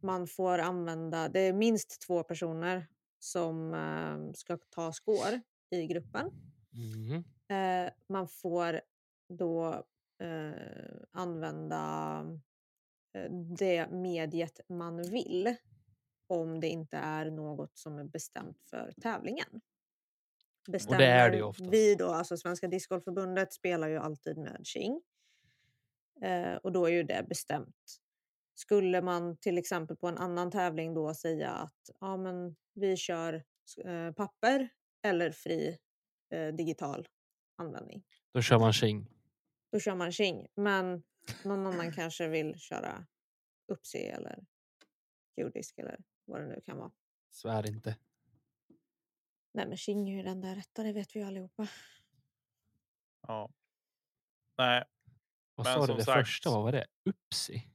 man får använda, det är minst två personer som eh, ska ta skår i gruppen. Mhm. Eh, man får då eh, använda det mediet man vill om det inte är något som är bestämt för tävlingen. Och det är det ju Bestämmer oftast. Vi då, alltså Svenska Discgolfförbundet spelar ju alltid med Qing. Eh, och då är ju det bestämt. Skulle man till exempel på en annan tävling då säga att ja, men vi kör eh, papper eller fri eh, digital användning. Då kör man Qing. Då kör man Qing. Men någon annan kanske vill köra Upsi eller Geodisk eller vad det nu kan vara. Svär inte. Nej men Qing är ju den där rätta, det vet vi ju allihopa. ja. Nej, Vad Men sa du det sagt- första? Vad var det? Upsi?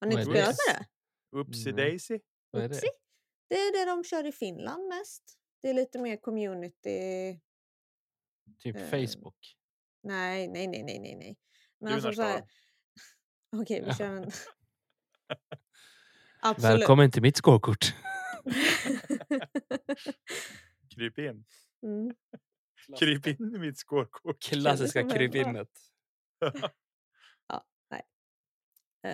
Har ni inte spelat med det? Upsi Nej. Daisy. Vad är det? Upsi? Det är det de kör i Finland mest. Det är lite mer community. Typ Eh, Facebook? Nej, nej, nej, nej, nej, nej. Men Du, alltså så här... Okej, vi kör en... Absolut. Välkommen till mitt skårkort. Kryp in. mm. Kryp in i mitt skårkort. Klassiska krypinnet. eh,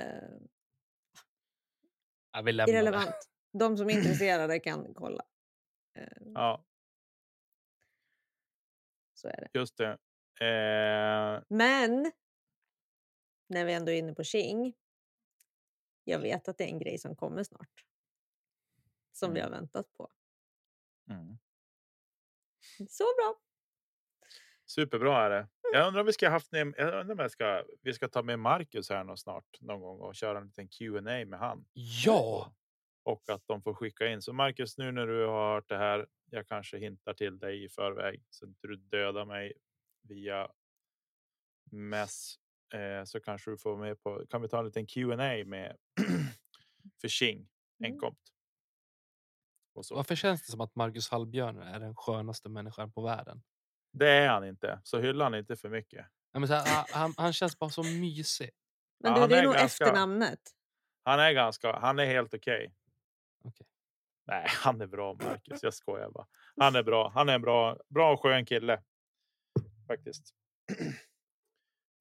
Ja, vi lämnar det. irrelevant. De som är intresserade kan kolla. Eh, Ja, så är det. just det. Eh, Men när vi ändå är inne på Qing. Jag vet att det är en grej som kommer snart. Som vi har Mm. väntat på. mm. Så bra! Superbra är det. Jag undrar om vi ska haft med, jag undrar om jag ska, vi ska ta med Marcus här nå snart någon gång och köra en liten Q&A med han. Ja! Och att de får skicka in. Så Marcus, nu när du har hört det här, jag kanske hintar till dig i förväg så inte du dödar mig via mess. Eh, så kanske du får med på, kan vi ta en liten Q&A med för Mm. enkomt. Och så. Varför känns det som att Marcus Hallbjörn är den skönaste människan på världen? Det är han inte, så hylla han inte för mycket. Ja, men så här, han- han, han känns bara så mysig. Men Ja, du, han det är är nog ganska- efternamnet. Han är ganska, han är helt okej. Okej. Nej, han är bra Marcus. Jag skojar bara. Han är bra. Han är en bra, bra och skön kille. Faktiskt.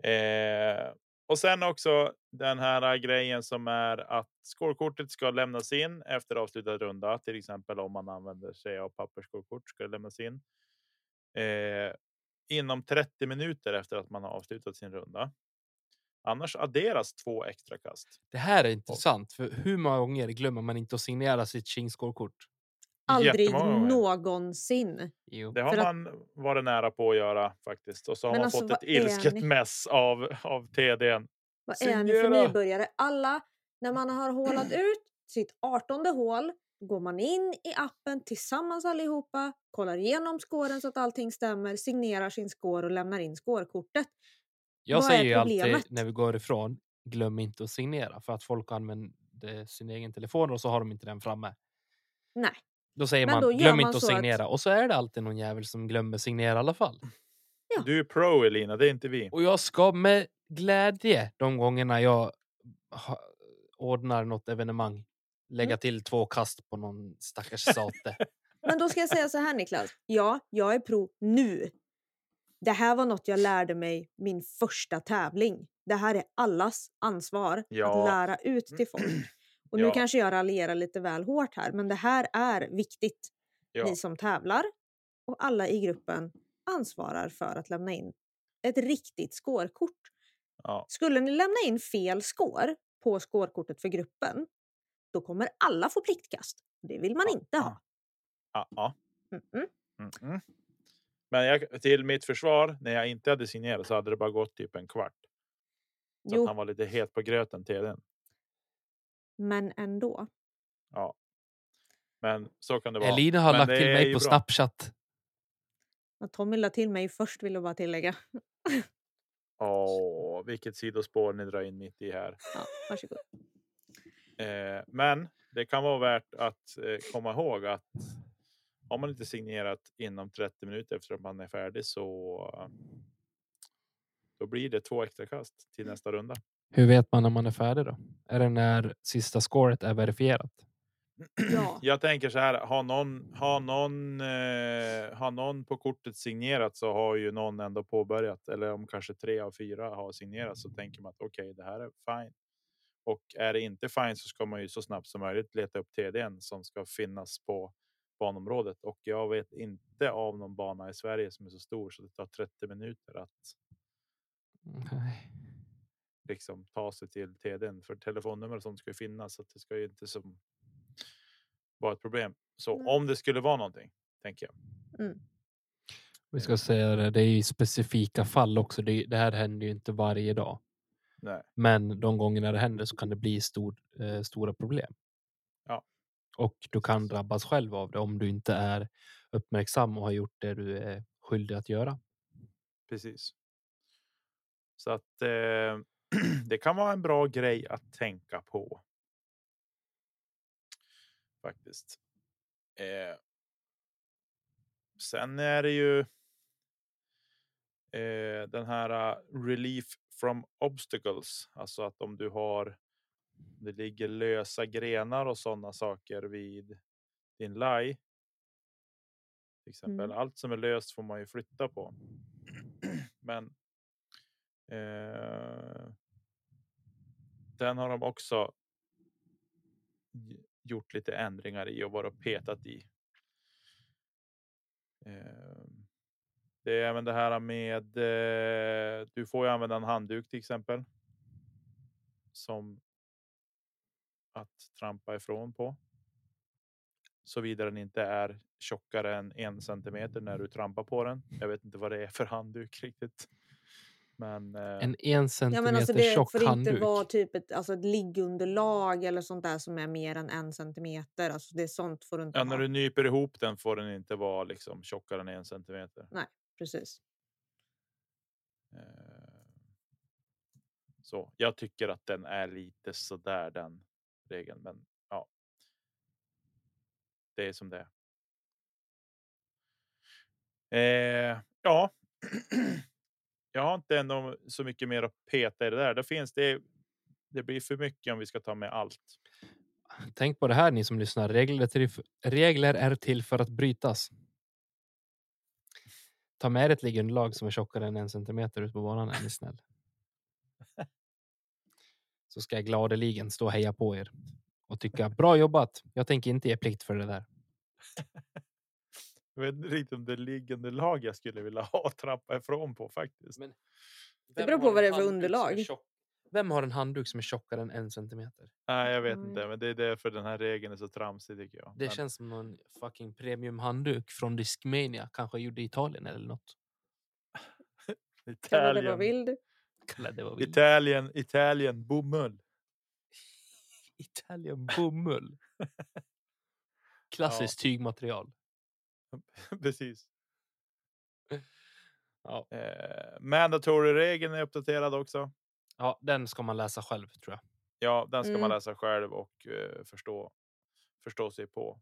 eh, och sen också den här grejen som är att skårkortet ska lämnas in efter avslutad runda. Till exempel om man använder sig av pappersskårkort ska det lämnas in. Eh, inom 30 minuter efter att man har avslutat sin runda. Annars adderas två extra kast. Det här är intressant, för hur många gånger glömmer man inte att signera sitt Qing skårkort? Aldrig någonsin. Jo. Det har För att- man varit nära på att göra faktiskt. Och så har Men man alltså, fått ett ilsket ni? mess av, av TDn. Vad är ni för Signera! nybörjare? Alla, när man har hålat ut sitt artonde hål går man in i appen tillsammans allihopa, kollar igenom skåren så att allting stämmer, signerar sin skår och lämnar in skårkortet. Jag Vad säger ju alltid när vi går ifrån, glöm inte att signera för att folk använder sin egen telefon och så har de inte den framme. Nej, Då säger Men man då glöm man inte att så att- signera och så är det alltid någon jävel som glömmer signera i alla fall. Ja. Du är pro Elina, det är inte vi. Och jag ska med glädje de gångerna jag ha, ordnar något evenemang lägga Mm. till två kast på någon stackars sate. men då ska jag säga så här Niklas. Ja, jag är pro nu. Det här var något jag lärde mig min första tävling. Det här är allas ansvar Ja. att lära ut till folk. Och nu Ja. kanske jag raljerar lite väl hårt här, men det här är viktigt. Ja. Ni som tävlar och alla i gruppen ansvarar för att lämna in ett riktigt skårkort. Ja. Skulle ni lämna in fel skår på skårkortet för gruppen, då kommer alla få pliktkast. Det vill man inte ha. Ja. Mm-mm. Mm -mm. Men jag, till mitt försvar, när jag inte hade signerat så hade det bara gått typ en kvart. Så Jo, att han var lite het på gröten till den. Men ändå. Ja. Men så kan det vara. Elina har Men lagt till mig på bra. Snapchat. Att Tommy la till mig först vill jag bara tillägga. Åh, vilket sidospår ni drar in mitt i här. Ja, varsågod. Eh, men det kan vara värt att eh, komma ihåg att har man inte signerat inom 30 minuter efter att man är färdig så eh, då blir det två extra kast till nästa runda. Hur vet man när man är färdig då? Är det när sista scoret är verifierat? Ja, Jag tänker så här, har någon, har någon, eh, har någon på kortet signerat så har ju någon ändå påbörjat. Eller om kanske tre av fyra har signerat så tänker man att okej, det här är fine. Och är det inte fine så ska man ju så snabbt som möjligt leta upp TDn som ska finnas på banområdet. Och jag vet inte av någon bana i Sverige som är så stor så det tar 30 minuter att Nej. Liksom ta sig till TDn för telefonnummer och sånt ska ju finnas så att det ska ju inte som vara ett problem. Så Nej. om det skulle vara någonting tänker jag. mm. Vi ska säga det, det är ju specifika fall också. Det, det här händer ju inte varje dag. Nej. Men de gångerna det händer så kan det bli stor, eh, stora problem. Ja. Och du kan drabbas själv av det om du inte är uppmärksam och har gjort det du är skyldig att göra. Precis. Så att eh, det kan vara en bra grej att tänka på. Faktiskt. Eh, sen är det ju. Eh, den här uh, relief from obstacles, alltså att om du har. Det ligger lösa grenar och sådana saker vid din laj. Till exempel Mm. allt som är löst får man ju flytta på. Men. Eh, den har de också. Gjort lite ändringar i och varit och petat i. Ehm, det är även det här med. Eh, du får ju använda en handduk till exempel. Som. Att trampa ifrån på. Såvida den inte är tjockare än en centimeter när du trampar på den. Jag vet inte vad det är för handduk riktigt. Men eh, En en Ja, centimeter men alltså det tjock får inte vara typ ett, alltså ett liggunderlag eller sånt där som är mer än en centimeter. Alltså det är sånt får du inte ja, ha. när du nyper ihop den får den inte vara liksom tjockare än en centimeter. Precis. Eh, Så jag tycker att den är lite sådär den regeln, men ja. Det är som det är. Eh, ja. Jag har inte ändå så mycket mer att peta i det där. Det finns det. Det blir för mycket om vi ska ta med allt. Tänk på det här ni som lyssnar. Regler till, regler är till för att brytas. Ta med ett liggunderlag som är tjockare än en centimeter ut på banan är ni snäll. Så ska jag gladeligen stå och heja på er och tycka bra jobbat. Jag tänker inte ge plikt för det där. Jag vet inte riktigt om det liggande lag jag skulle vilja ha trappa ifrån på faktiskt. Det beror på vad det är för underlag. Vem har en handduk som är tjockare än en centimeter? Nej, jag vet Nej. inte, men det är därför den här regeln är så tramsig tycker jag. Det men, känns som någon fucking premium handduk från Discmania. Kanske gjord i Italien eller något. Kalla det vad Italien, vill du? Kalla det vad vi Italien, Italien, bomull. Italien bomull. Klassiskt tygmaterial. Precis. Ja. Eh, Mandatory-regeln är uppdaterad också. ja, den ska man läsa själv tror jag. Ja, den ska man Mm. läsa själv och eh, förstå, förstå sig på.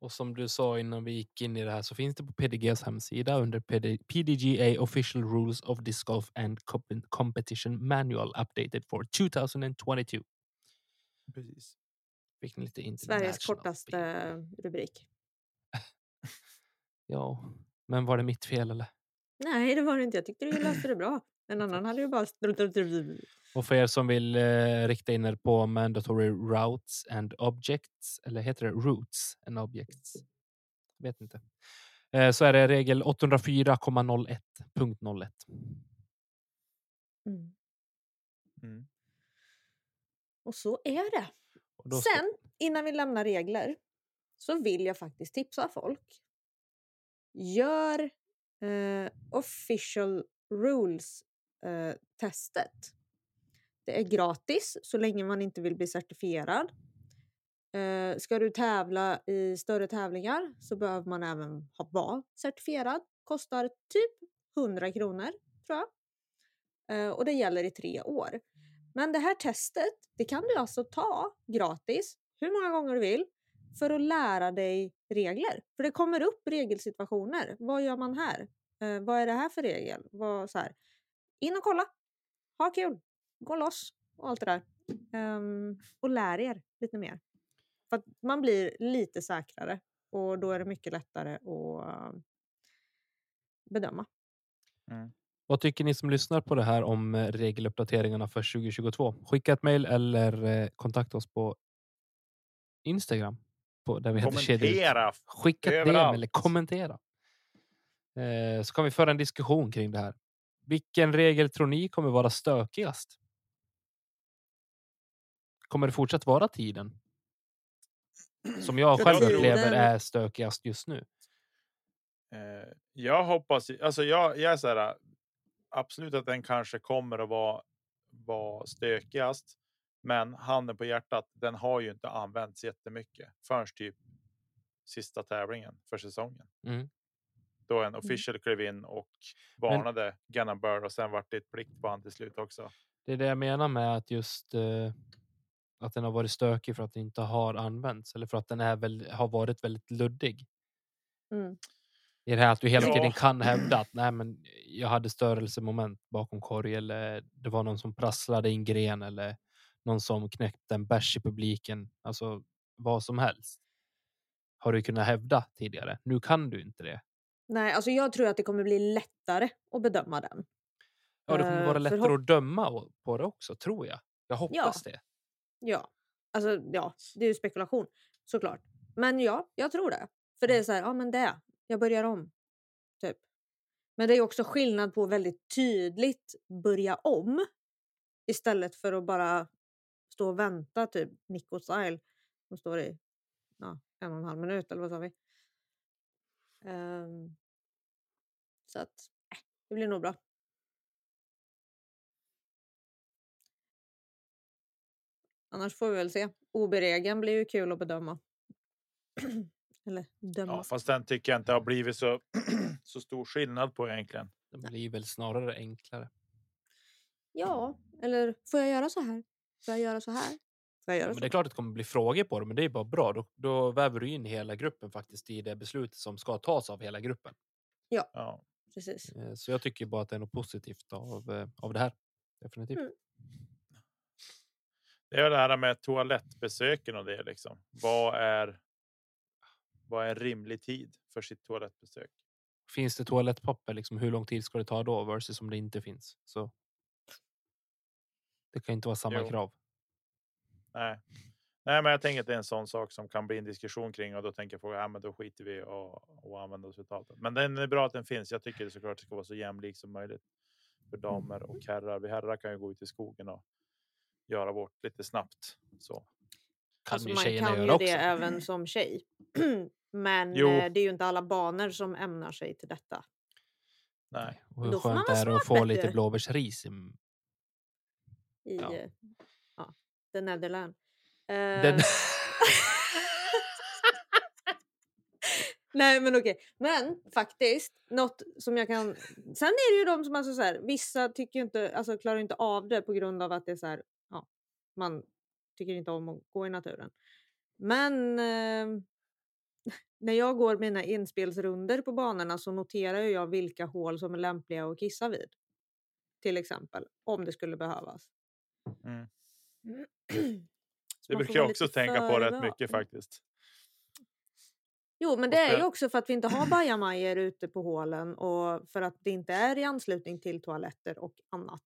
Och som du sa innan vi gick in i det här så finns det på PDGs hemsida under PD, PDGA Official Rules of Disc Golf and Comp- Competition Manual updated for 2022. Precis. Ni lite Sveriges kortaste rubrik. Ja, men var det mitt fel eller? Nej, det var det inte. Jag tyckte du läste det bra. En annan hade ju bara... Och för er som vill eh, rikta in er på mandatory routes and objects, eller heter det routes and objects? Vet inte. Eh, så är det regel 804,01.01. Mm. Mm. Och så är det. Sen, innan vi lämnar regler, så vill jag faktiskt tipsa folk. Gör eh, official rules-testet. Eh, det är gratis så länge man inte vill bli certifierad. Eh, ska du tävla i större tävlingar så behöver man även ha vara certifierad. Kostar typ 100 kronor tror jag. Eh, och det gäller i tre år. Men det här testet, det kan du alltså ta gratis hur många gånger du vill för att lära dig regler. För det kommer upp regelsituationer. Vad gör man här? Eh, vad är det här för regel? Vad, så här. In och kolla. Ha kul. Gå loss och allt det där. Um, och lär er lite mer. För att man blir lite säkrare och då är det mycket lättare att bedöma. bedöma. Vad tycker ni som lyssnar på det här om eh, regeluppdateringarna för 2022? Skicka ett mejl eller eh, kontakta oss på Instagram. På, där vi. Kommentera. Skicka ett DM eller kommentera. Eh, så kan vi föra en diskussion kring det här. Vilken regel tror ni kommer vara stökigast? Kommer det fortsatt vara tiden? Som jag själv tiden- upplever är stökigast just nu. Eh, jag hoppas, alltså jag, jag är så här, absolut att den kanske kommer att vara, vara stökigast. Men handen på hjärtat, den har ju inte använts jättemycket förrän typ sista tävlingen för säsongen. Mm. Då en official klev in och varnade Gannon Burr och sen vart det ett plikt på han till slut också. Det är det jag menar med att just eh, att den har varit stökig för att den inte har använts eller för att den är väl, har varit väldigt luddig. Mm. I det här att du hela Ja. tiden kan hävda att nej, men jag hade störelsemoment bakom korg eller det var någon som prasslade i en gren eller någon som knäckte en bärs i publiken. Alltså vad som helst. Har du kunnat hävda tidigare. Nu kan du inte det. Nej, alltså jag tror att det kommer bli lättare att bedöma den. Ja, det kommer Eh, vara lättare att döma på det också, tror jag. Jag hoppas det. Ja, alltså ja, det är ju spekulation såklart. Men ja, jag tror det. För det är så här, ja men det, jag börjar om. Typ. Men det är också skillnad på väldigt tydligt börja om istället för att bara stå och vänta typ Nico Style som står i ja, en och en halv minut eller vad sa vi? Ehm, så att äh, det blir nog bra. Annars får vi väl se. OB-regeln blir ju kul att bedöma. Eller döma. Ja, fast den tycker jag inte har blivit så, så stor skillnad på egentligen. Det blir väl snarare enklare. Ja, eller får jag göra så här? Får jag göra så här? Får jag göra Men så? det är klart att det kommer bli frågor på det, men det är bara bra. Då, då väver du in hela gruppen faktiskt i det beslutet som ska tas av hela gruppen. Ja. Precis. Eh, Så jag tycker bara att det är något positivt av, eh, av det här. Definitivt. Mm. Det är det här med toalettbesöken och det liksom. Vad är? Vad är rimlig tid för sitt toalettbesök? Finns det toalettpapper, liksom, hur lång tid ska det ta då versus om det inte finns? Så. Det kan inte vara samma Jo. krav. Nej, nej, men jag tänker att det är en sån sak som kan bli en diskussion kring och då tänker folk, ja, men då skiter vi och, och använder oss av det. Men den är bra att den finns. Jag tycker det såklart det ska vara så jämlik som möjligt. för damer och herrar. Vi herrar kan ju gå ut i skogen och göra vårt lite snabbt. Så. Kan Alltså ju man kan ju göra också. det även som tjej. Men Jo. eh, det är ju inte alla banor som ämnar sig till detta. Nej, Och hur Då skönt är det att få lite blåbärsris? i- I Ja. ja. Ja, The Netherland. Den... Eh, Nej men okej. Men faktiskt, något som jag kan... Sen är det ju de som alltså så här, vissa tycker inte, alltså klarar inte av det på grund av att det är så här, ja, man tycker inte om att gå i naturen. Men eh, när jag går mina inspelsrunder på banorna så noterar jag vilka hål som är lämpliga att kissa vid. Till exempel, om det skulle behövas. Mm. Det man får brukar jag också tänka på rätt mycket faktiskt. Jo, men det är ju också för att vi inte har bajamajor ute på hålen och för att det inte är i anslutning till toaletter och annat.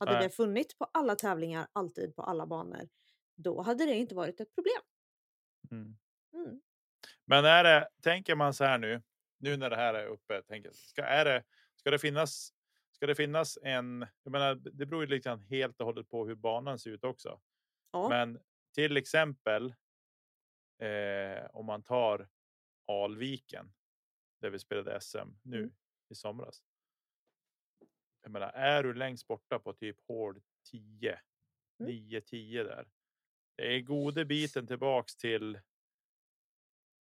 Hade Nej. det funnits på alla tävlingar, alltid på alla banor, då hade det inte varit ett problem. Mm. Mm. Men är det, tänker man så här nu, nu när det här är uppe, tänker, ska, är det, ska det finnas Ska det finnas en, jag menar, det beror ju lite grann helt och hållet på hur banan ser ut också. Ja. Men till exempel eh, om man tar Alviken där vi spelade SM nu Mm. i somras. Jag menar, är du längst borta på typ hål 10, Mm. 9, 10 där. Det är gode biten tillbaks till.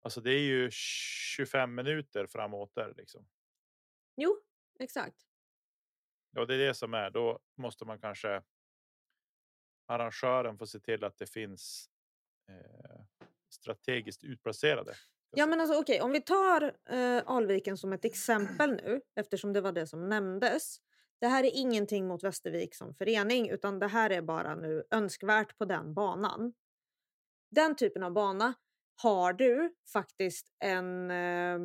Alltså, det är ju 25 minuter framåt där liksom. Jo, exakt. Ja, det är det som är. Då måste man kanske. Arrangören får se till att det finns. Eh, strategiskt utplacerade. Ja men alltså okej, om vi tar eh, Alviken som ett exempel nu eftersom det var det som nämndes. Det här är ingenting mot Västervik som förening utan det här är bara nu önskvärt på den banan. Den typen av bana har du faktiskt en, eh,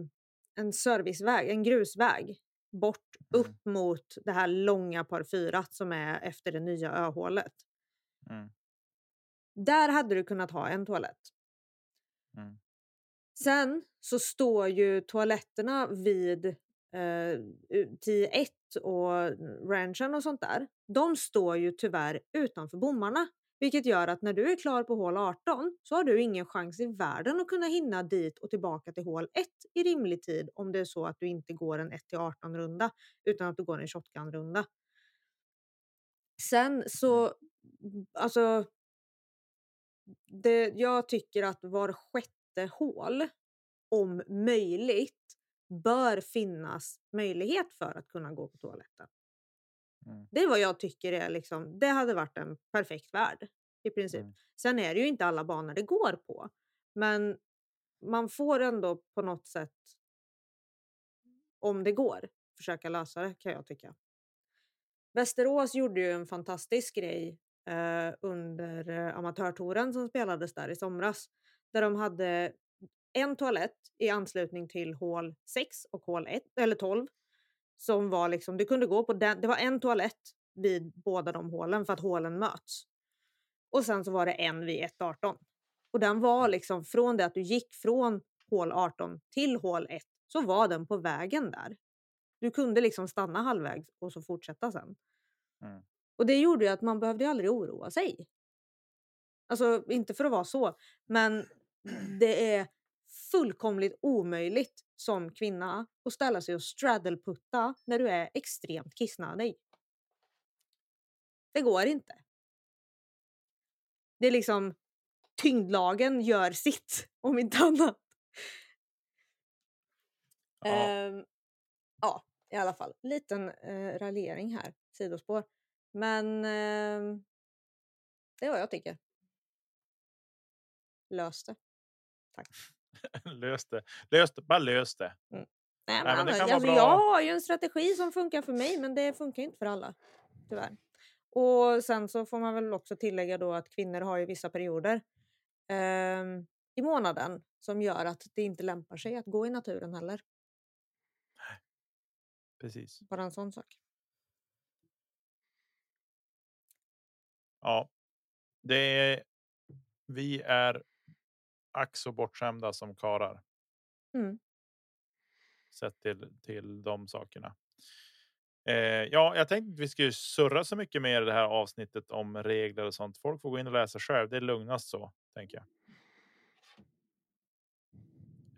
en serviceväg, en grusväg bort Mm. upp mot det här långa par 4 som är efter det nya öhålet. Mm. Där hade du kunnat ha en toalett. Mm. Sen så står ju toaletterna vid eh, 10-1 och ranchen och sånt där. De står ju tyvärr utanför bommarna. Vilket gör att när du är klar på hål 18 så har du ingen chans i världen att kunna hinna dit och tillbaka till hål 1 i rimlig tid om det är så att du inte går en 1-18 runda utan att du går en shotgun runda. Sen så, alltså det, jag tycker att var sjätte hål, om möjligt, bör finnas möjlighet för att kunna gå på toaletten. Mm. Det är vad jag tycker är liksom, det hade varit en perfekt värld i princip. Mm. Sen är det ju inte alla banor det går på, men man får ändå på något sätt, om det går, försöka lösa det kan jag tycka. Västerås gjorde ju en fantastisk grej eh, under eh, amatörtouren som spelades där i somras. Där de hade en toalett i anslutning till hål 6 och hål 1, eller 12. Som var liksom, du kunde gå på den, det var en toalett vid båda de hålen för att hålen möts. Och sen så var det en vid 1-18. Och den var liksom från det att du gick från hål 18 till hål 1 så var den på vägen där. Du kunde liksom stanna halvvägs och så fortsätta sen. Mm. Och det gjorde ju att man behövde aldrig oroa sig. Alltså inte för att vara så, men det är fullkomligt omöjligt som kvinna att ställa sig och straddleputta när du är extremt kissnödig. Det går inte. Det är liksom tyngdlagen gör sitt, om inte annat. Ja. Ehm, ja, i alla fall. Liten eh, raljering här, sidospår. Men ehm, det är vad jag tycker. Lös det. lös det. Lös det. Bara lös det. Nej, men men det alltså, alltså, jag har ju en strategi som funkar för mig men det funkar inte för alla. Tyvärr. Och sen så får man väl också tillägga då att kvinnor har ju vissa perioder ehm, i månaden som gör att det inte lämpar sig att gå i naturen heller. Precis. Bara en sån sak. Ja, det är. Vi är ack så bortskämda som karar. Mm. Sett till till de sakerna. Eh, ja, jag tänkte att vi skulle surra så mycket mer i det här avsnittet om regler och sånt. Folk får gå in och läsa själv. Det är lugnast så, tänker jag.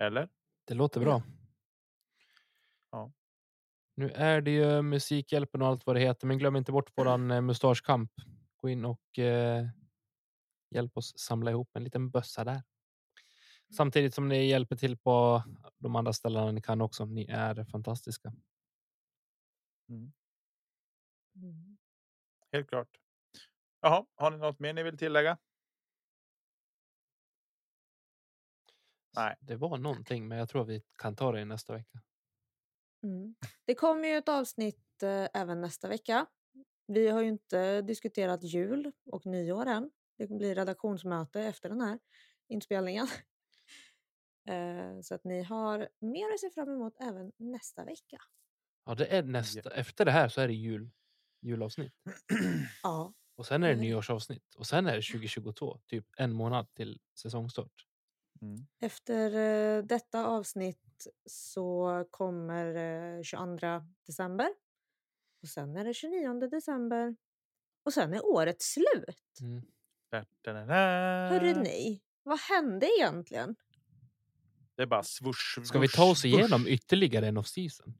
Eller? Det låter bra. Ja. Nu är det ju Musikhjälpen och allt vad det heter, men glöm inte bort våran eh, mustaschkamp. Gå in och eh, hjälp oss samla ihop en liten bössa där. Samtidigt som ni hjälper till på de andra ställena ni kan också. Ni är fantastiska. Mm. Helt klart. Jaha, har ni något mer ni vill tillägga? Nej. Det var någonting, men jag tror vi kan ta det i nästa vecka. Mm. Det kommer ju ett avsnitt eh, även nästa vecka. Vi har ju inte diskuterat jul och nyår än. Det blir redaktionsmöte efter den här inspelningen. Eh, så att ni har mer att se fram emot även nästa vecka. Ja, det är nästa. Efter det här så är det jul, julavsnitt Ja, och sen är det Mm. nyårsavsnitt och sen är det 2022, typ en månad till säsongstart. Mm. efter eh, detta avsnitt så kommer eh, 22 december. Och sen är det 29 december. Och sen är året slut. Mm. Hörru ni, vad hände egentligen? Det är bara swoosh. Ska vi ta oss igenom ytterligare en off-season?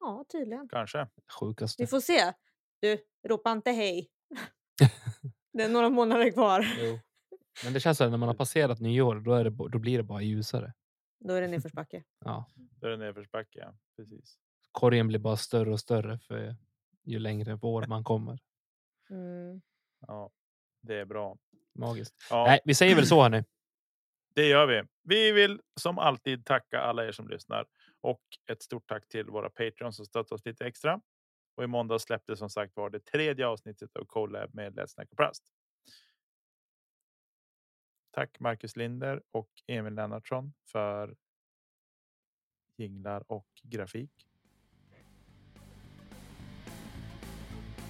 Ja, tydligen. Kanske. Sjukaste. Vi får se. Du, ropa inte hej. det är några månader kvar. Jo. Men det känns som att när man har passerat nyår, då, är det, då blir det bara ljusare. Då är det nedförsbacke. Ja. Det är en nedförsbacke. Ja. Precis. Korgen blir bara större och större för ju längre vår man kommer. Mm. Ja, det är bra. Magiskt. Ja, Nej, vi säger väl så hörni det gör vi. Vi vill som alltid tacka alla er som lyssnar och ett stort tack till våra Patreons som stöttar oss lite extra. Och i måndag släpptes som sagt var det tredje avsnittet av Colab med Let's Snack och Plast. Tack Marcus Linder och Emil Lennartsson för jinglar och grafik.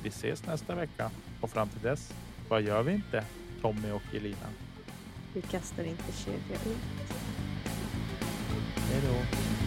Vi ses nästa vecka och fram till dess, vad gör vi inte? Tommy och Elina. Vi kastar inte kedja ut. Hej då.